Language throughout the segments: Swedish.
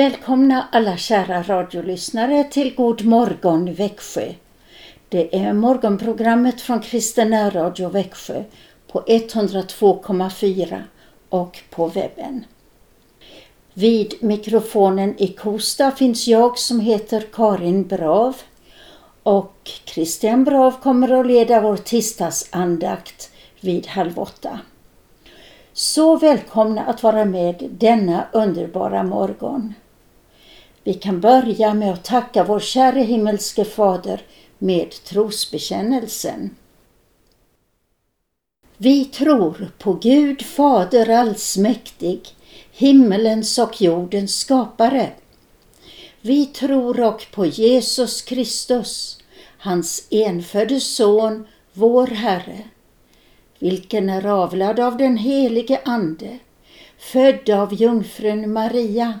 Välkomna alla kära radiolyssnare till God morgon Växjö. Det är morgonprogrammet från Kristen Radio Växjö på 102,4 och på webben. Vid mikrofonen i Kosta finns jag som heter Karin Brav och Christian Brav kommer att leda vår tisdagsandakt vid halv åtta. Så välkomna att vara med denna underbara morgon. Vi kan börja med att tacka vår käre himmelske Fader med trosbekännelsen. Vi tror på Gud Fader allsmäktig, himmelens och jordens skapare. Vi tror och på Jesus Kristus, hans enfödde Son, vår Herre, vilken är avlad av den helige Ande, född av jungfrun Maria,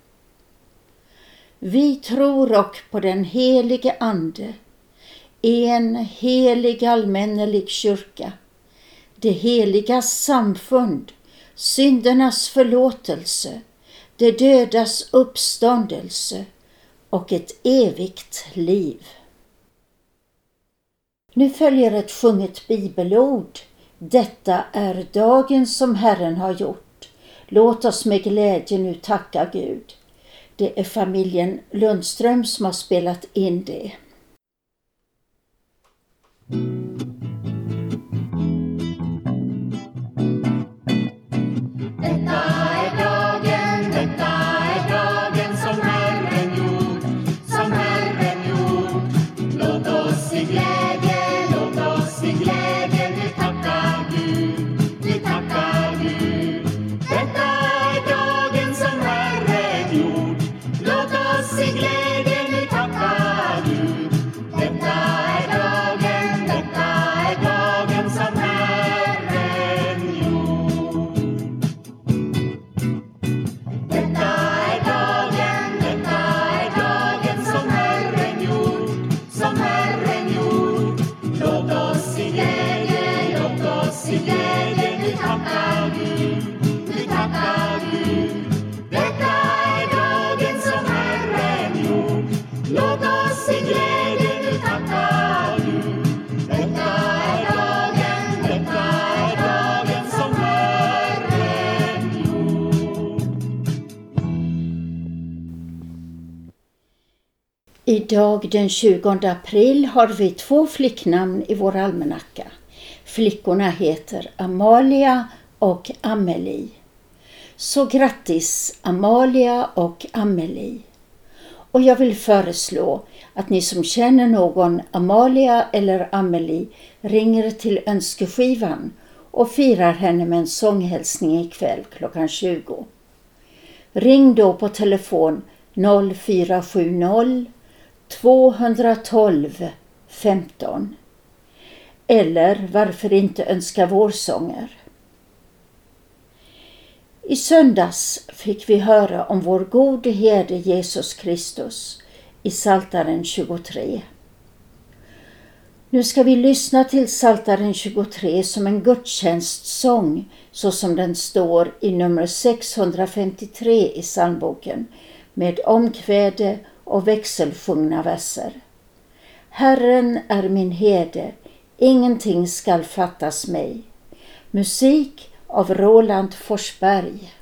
Vi tror och på den helige Ande, en helig allmännelig kyrka, det heliga samfund, syndernas förlåtelse, det dödas uppståndelse och ett evigt liv. Nu följer ett sjunget bibelord. Detta är dagen som Herren har gjort. Låt oss med glädje nu tacka Gud. Det är familjen Lundström som har spelat in det. Idag den 20 april har vi två flicknamn i vår almanacka. Flickorna heter Amalia och Amelie. Så grattis Amalia och Amelie. Och jag vill föreslå att ni som känner någon Amalia eller Amelie ringer till önskeskivan och firar henne med en sånghälsning ikväll klockan 20. Ring då på telefon 0470 212 15 eller varför inte önska vårsånger? I söndags fick vi höra om vår gode herde Jesus Kristus i Saltaren 23. Nu ska vi lyssna till Saltaren 23 som en gudstjänstsång så som den står i nummer 653 i psalmboken med omkväde och växelsjungna verser. Herren är min herde, ingenting skall fattas mig. Musik av Roland Forsberg.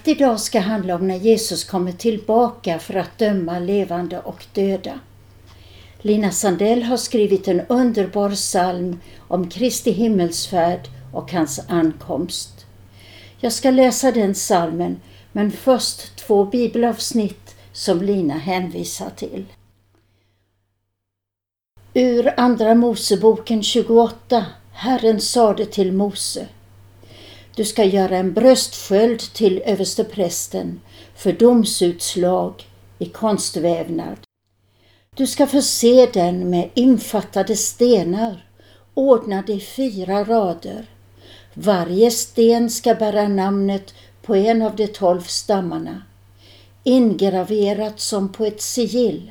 Andakt idag ska handla om när Jesus kommer tillbaka för att döma levande och döda. Lina Sandell har skrivit en underbar psalm om Kristi himmelsfärd och hans ankomst. Jag ska läsa den psalmen, men först två bibelavsnitt som Lina hänvisar till. Ur Andra Moseboken 28 Herren sade till Mose du ska göra en bröstsköld till översteprästen för domsutslag i konstvävnad. Du ska förse den med infattade stenar, ordnade i fyra rader. Varje sten ska bära namnet på en av de tolv stammarna, ingraverat som på ett sigill.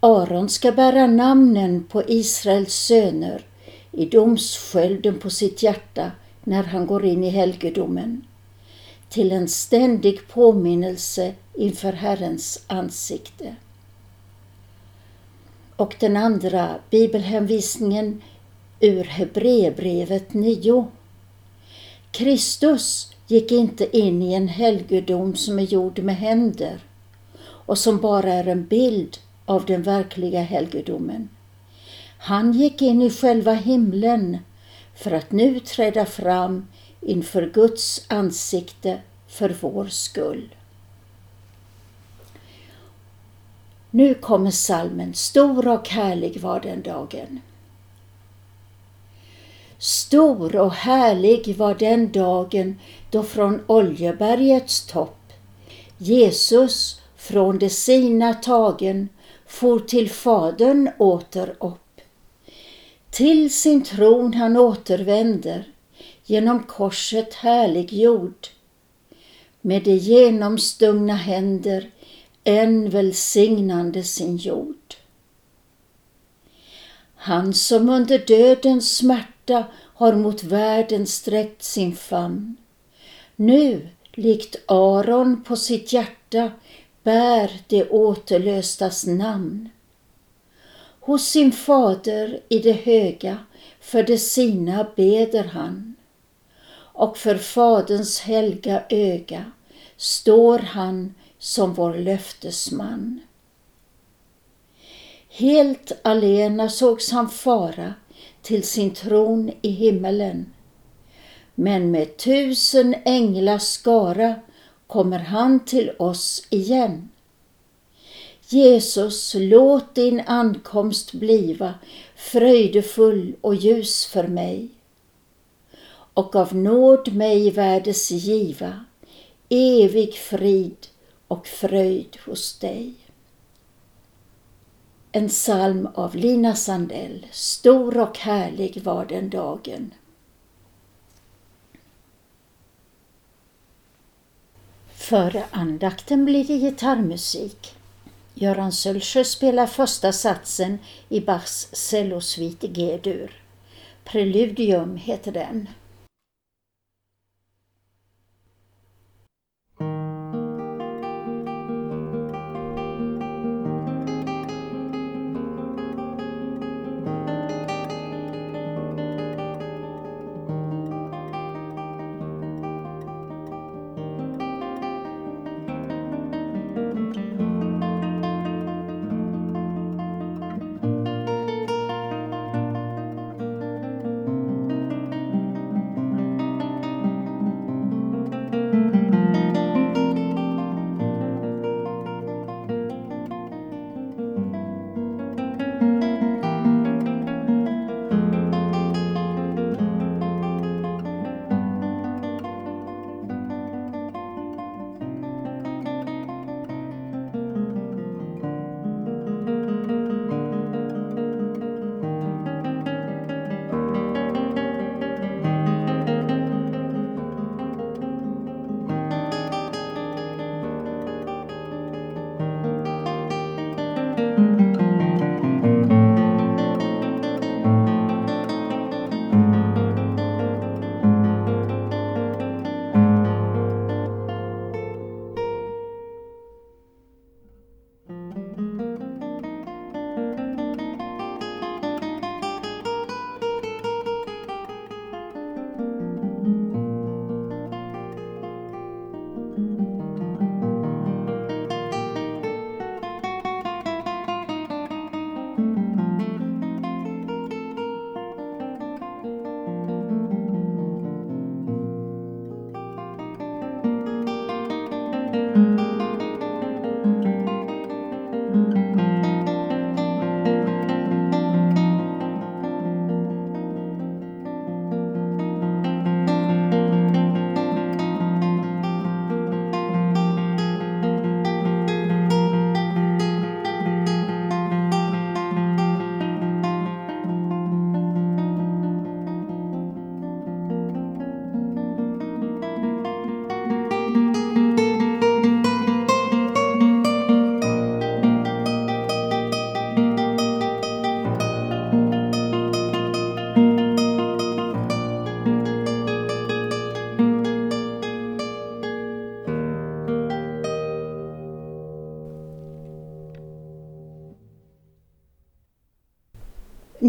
Aron ska bära namnen på Israels söner i domsskölden på sitt hjärta när han går in i helgedomen till en ständig påminnelse inför Herrens ansikte. Och den andra bibelhänvisningen ur Hebreerbrevet 9. Kristus gick inte in i en helgedom som är gjord med händer och som bara är en bild av den verkliga helgedomen. Han gick in i själva himlen för att nu träda fram inför Guds ansikte för vår skull. Nu kommer salmen Stor och härlig var den dagen. Stor och härlig var den dagen då från Oljebergets topp Jesus från det sina tagen for till Fadern åter upp. Till sin tron han återvänder, genom korset härliggjord. Med de genomstungna händer än välsignande sin jord. Han som under dödens smärta har mot världen sträckt sin famn. Nu, likt Aron på sitt hjärta, bär det återlöstas namn hos sin fader i det höga, för det sina beder han. Och för Faderns helga öga står han som vår löftesman. Helt alena sågs han fara till sin tron i himmelen. Men med tusen änglars skara kommer han till oss igen. Jesus, låt din ankomst bliva fröjdefull och ljus för mig och av nåd mig värdes giva evig frid och fröjd hos dig. En psalm av Lina Sandell, Stor och härlig var den dagen. Före andakten blir det gitarrmusik. Göran Sölsjö spelar första satsen i Bachs cellosvit G-dur. Preludium heter den.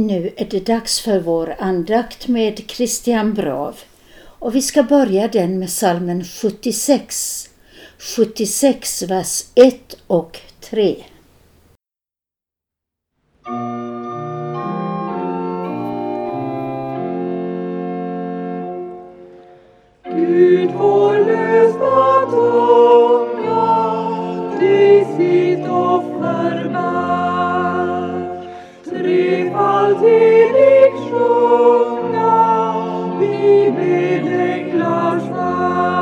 Nu är det dags för vår andakt med Christian Brav och vi ska börja den med salmen 76. 76 vers 1 och 3. Gud vår lösta Trefaldigt sjunga vi med änglars vär.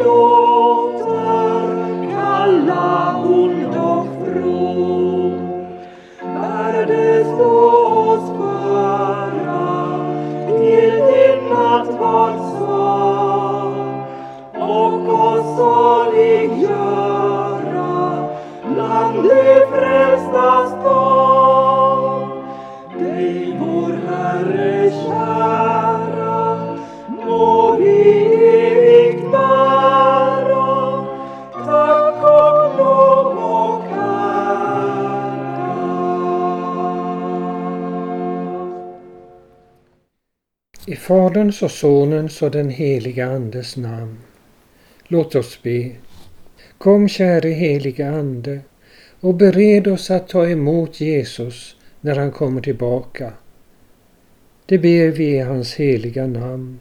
Dig Faderns och Sonens och den heliga Andes namn. Låt oss be. Kom käre heliga Ande och bered oss att ta emot Jesus när han kommer tillbaka. Det ber vi i hans heliga namn.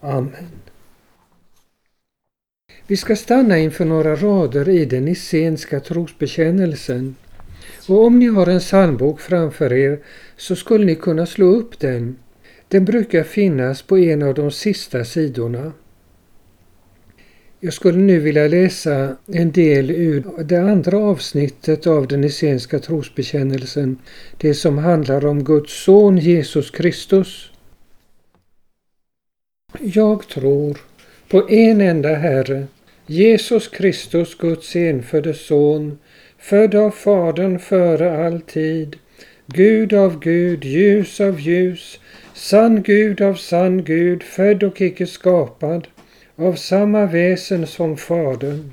Amen. Vi ska stanna inför några rader i den essenska trosbekännelsen. Och om ni har en psalmbok framför er så skulle ni kunna slå upp den. Den brukar finnas på en av de sista sidorna. Jag skulle nu vilja läsa en del ur det andra avsnittet av den essenska trosbekännelsen, det som handlar om Guds son Jesus Kristus. Jag tror på en enda Herre, Jesus Kristus, Guds enfödde son, född av Fadern före all tid, Gud av Gud, ljus av ljus, sann Gud av sann Gud, född och icke skapad, av samma väsen som Fadern,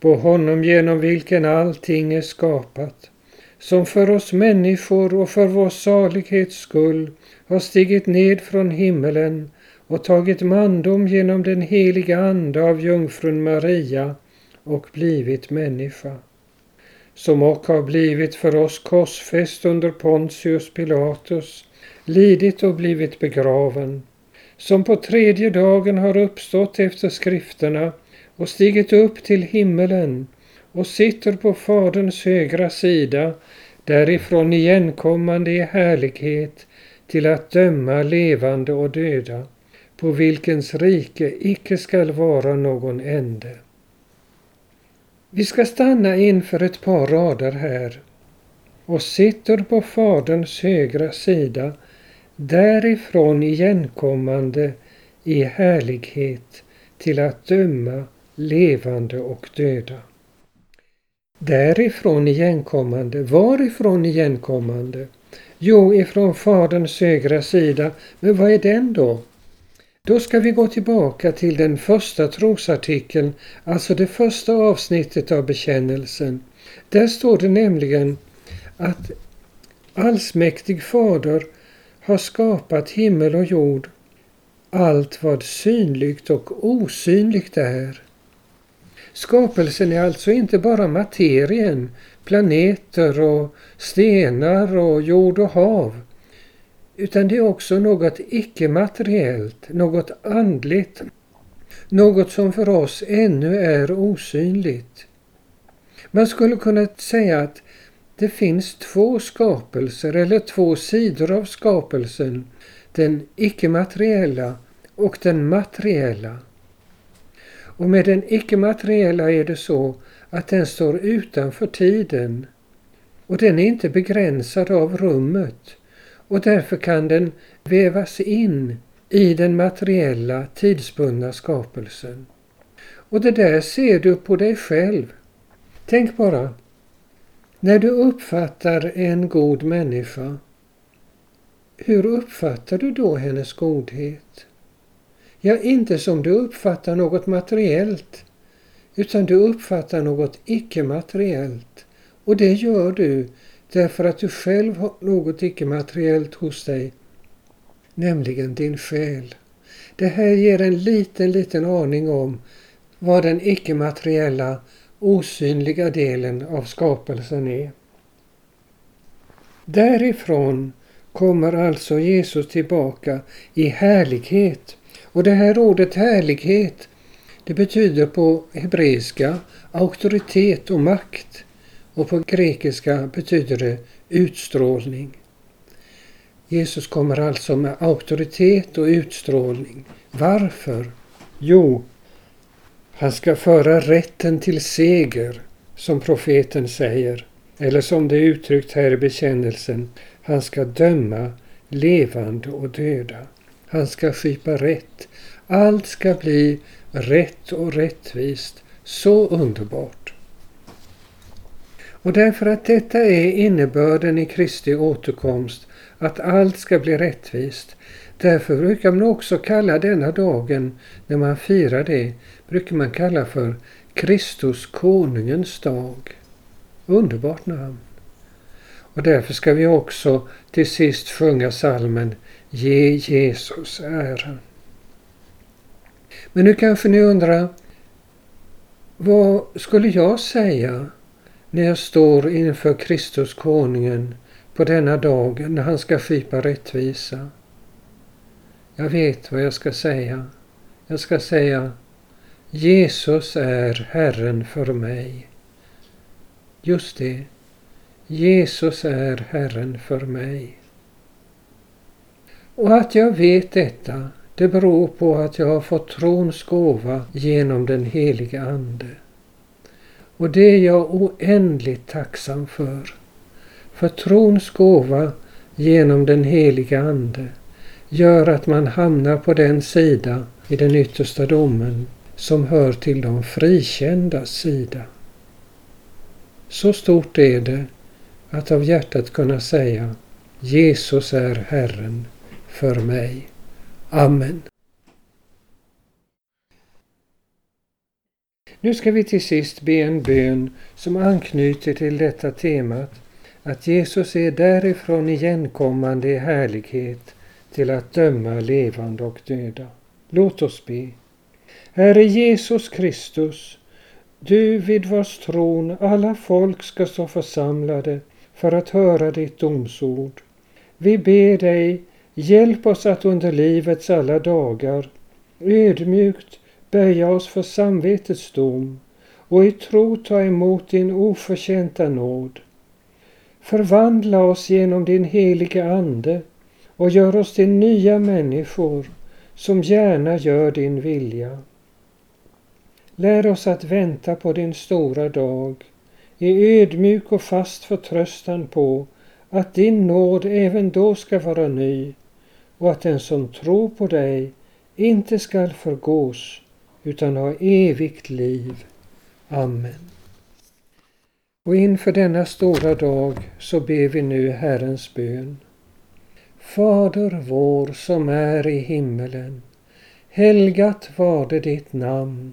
på honom genom vilken allting är skapat, som för oss människor och för vår salighets skull har stigit ned från himmelen och tagit mandom genom den heliga Ande av jungfrun Maria och blivit människa. Som och har blivit för oss korsfäst under Pontius Pilatus, lidit och blivit begraven, som på tredje dagen har uppstått efter skrifterna och stigit upp till himmelen och sitter på Faderns högra sida, därifrån igenkommande i härlighet till att döma levande och döda, på vilkens rike icke skall vara någon ände. Vi ska stanna inför ett par rader här. Och sitter på Faderns högra sida, därifrån igenkommande i härlighet till att döma levande och döda. Därifrån igenkommande. Varifrån igenkommande? Jo, ifrån Faderns högra sida. Men vad är den då? Då ska vi gå tillbaka till den första trosartikeln, alltså det första avsnittet av bekännelsen. Där står det nämligen att allsmäktig Fader har skapat himmel och jord, allt vad synligt och osynligt är. Skapelsen är alltså inte bara materien, planeter och stenar och jord och hav, utan det är också något icke-materiellt, något andligt, något som för oss ännu är osynligt. Man skulle kunna säga att det finns två skapelser eller två sidor av skapelsen. Den icke-materiella och den materiella. Och med den icke-materiella är det så att den står utanför tiden och den är inte begränsad av rummet och därför kan den vävas in i den materiella tidsbundna skapelsen. Och det där ser du på dig själv. Tänk bara, när du uppfattar en god människa, hur uppfattar du då hennes godhet? Ja, inte som du uppfattar något materiellt, utan du uppfattar något icke-materiellt. Och det gör du därför att du själv har något icke-materiellt hos dig, nämligen din själ. Det här ger en liten, liten aning om vad den icke-materiella osynliga delen av skapelsen är. Därifrån kommer alltså Jesus tillbaka i härlighet. Och det här ordet härlighet, det betyder på hebreiska auktoritet och makt. Och på grekiska betyder det utstrålning. Jesus kommer alltså med auktoritet och utstrålning. Varför? Jo, han ska föra rätten till seger, som profeten säger. Eller som det är uttryckt här i bekännelsen, han ska döma levande och döda. Han ska skipa rätt. Allt ska bli rätt och rättvist. Så underbart. Och därför att detta är innebörden i Kristi återkomst, att allt ska bli rättvist, därför brukar man också kalla denna dagen, när man firar det, brukar man kalla för Kristus konungens dag. Underbart namn. Och därför ska vi också till sist sjunga salmen Ge Jesus ära. Men nu kanske ni undrar, vad skulle jag säga när jag står inför Kristus konungen på denna dag när han ska skipa rättvisa? Jag vet vad jag ska säga. Jag ska säga Jesus är Herren för mig. Just det. Jesus är Herren för mig. Och att jag vet detta, det beror på att jag har fått trons gåva genom den heliga Ande. Och det är jag oändligt tacksam för. För trons gåva genom den heliga Ande gör att man hamnar på den sida i den yttersta domen som hör till de frikändas sida. Så stort är det att av hjärtat kunna säga Jesus är Herren för mig. Amen. Nu ska vi till sist be en bön som anknyter till detta temat att Jesus är därifrån igenkommande i härlighet till att döma levande och döda. Låt oss be. Herre Jesus Kristus, du vid vars tron alla folk ska stå församlade för att höra ditt domsord. Vi ber dig, hjälp oss att under livets alla dagar ödmjukt böja oss för samvetets dom och i tro ta emot din oförtjänta nåd. Förvandla oss genom din heliga Ande och gör oss till nya människor som gärna gör din vilja. Lär oss att vänta på din stora dag i ödmjuk och fast förtröstan på att din nåd även då ska vara ny och att den som tror på dig inte skall förgås utan ha evigt liv. Amen. Och inför denna stora dag så ber vi nu Herrens bön. Fader vår som är i himmelen. Helgat varde ditt namn.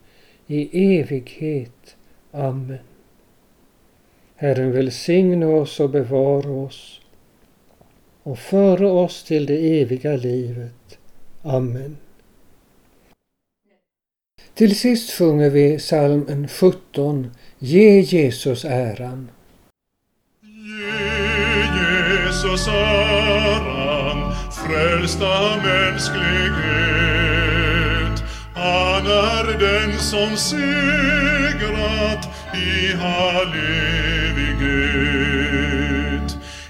i evighet. Amen. Herren välsigne oss och bevara oss och föra oss till det eviga livet. Amen. Till sist sjunger vi psalmen 17 Ge Jesus äran. Ge Jesus äran, frälsta mänsklighet. Han är den som segrat i all evighet.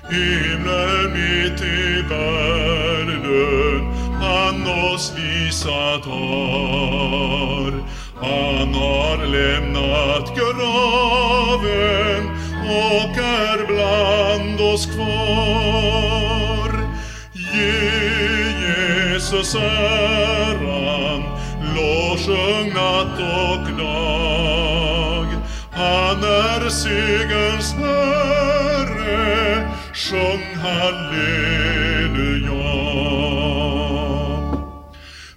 Himlen mitt i världen han oss visat har. Han har lämnat graven och är bland oss kvar. Ge Jesus ära lovsjung natt och dag. Han är segerns Herre, sjung halleluja.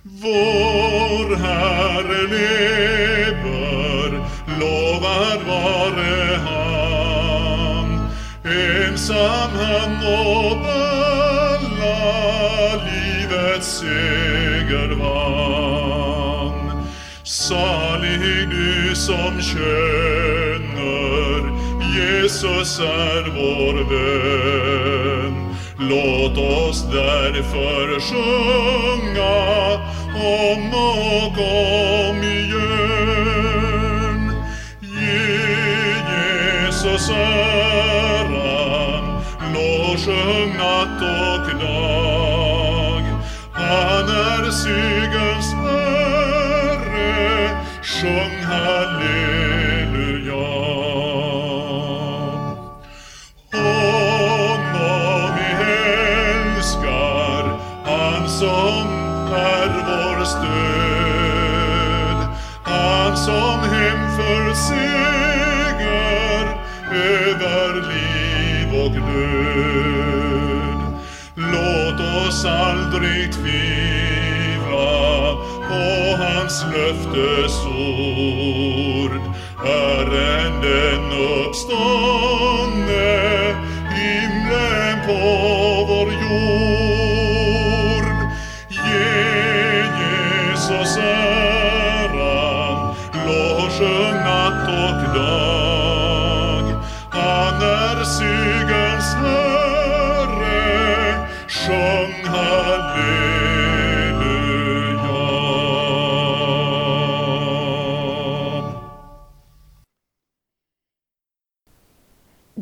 Vår Herre som känner Jesus är vår vän. Låt oss därför sjunga om och om igen. Ge Jesus äran, lovsjung natt och dag. Han är segerns Herre, sjung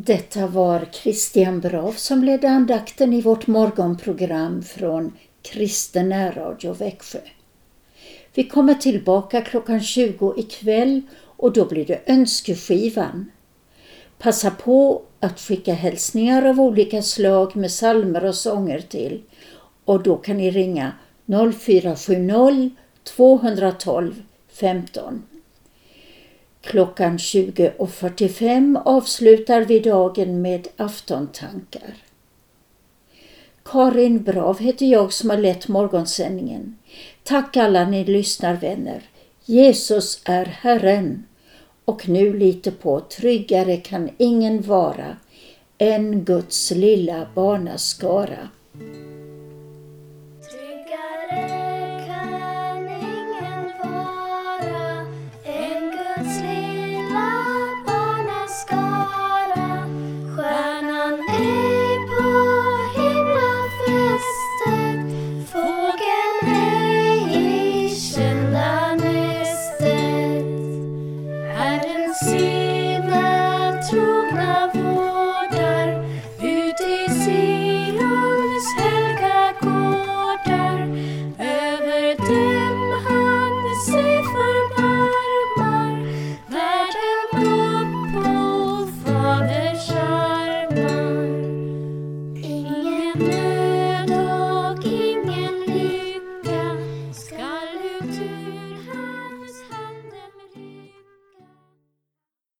Detta var Christian Brav som ledde andakten i vårt morgonprogram från Kristen närradio Växjö. Vi kommer tillbaka klockan 20 ikväll och då blir det önskeskivan. Passa på att skicka hälsningar av olika slag med salmer och sånger till och då kan ni ringa 0470 212 15. Klockan 20.45 avslutar vi dagen med aftontankar. Karin Brav heter jag som har lett morgonsändningen. Tack alla ni lyssnarvänner. Jesus är Herren. Och nu lite på tryggare kan ingen vara än Guds lilla barnaskara.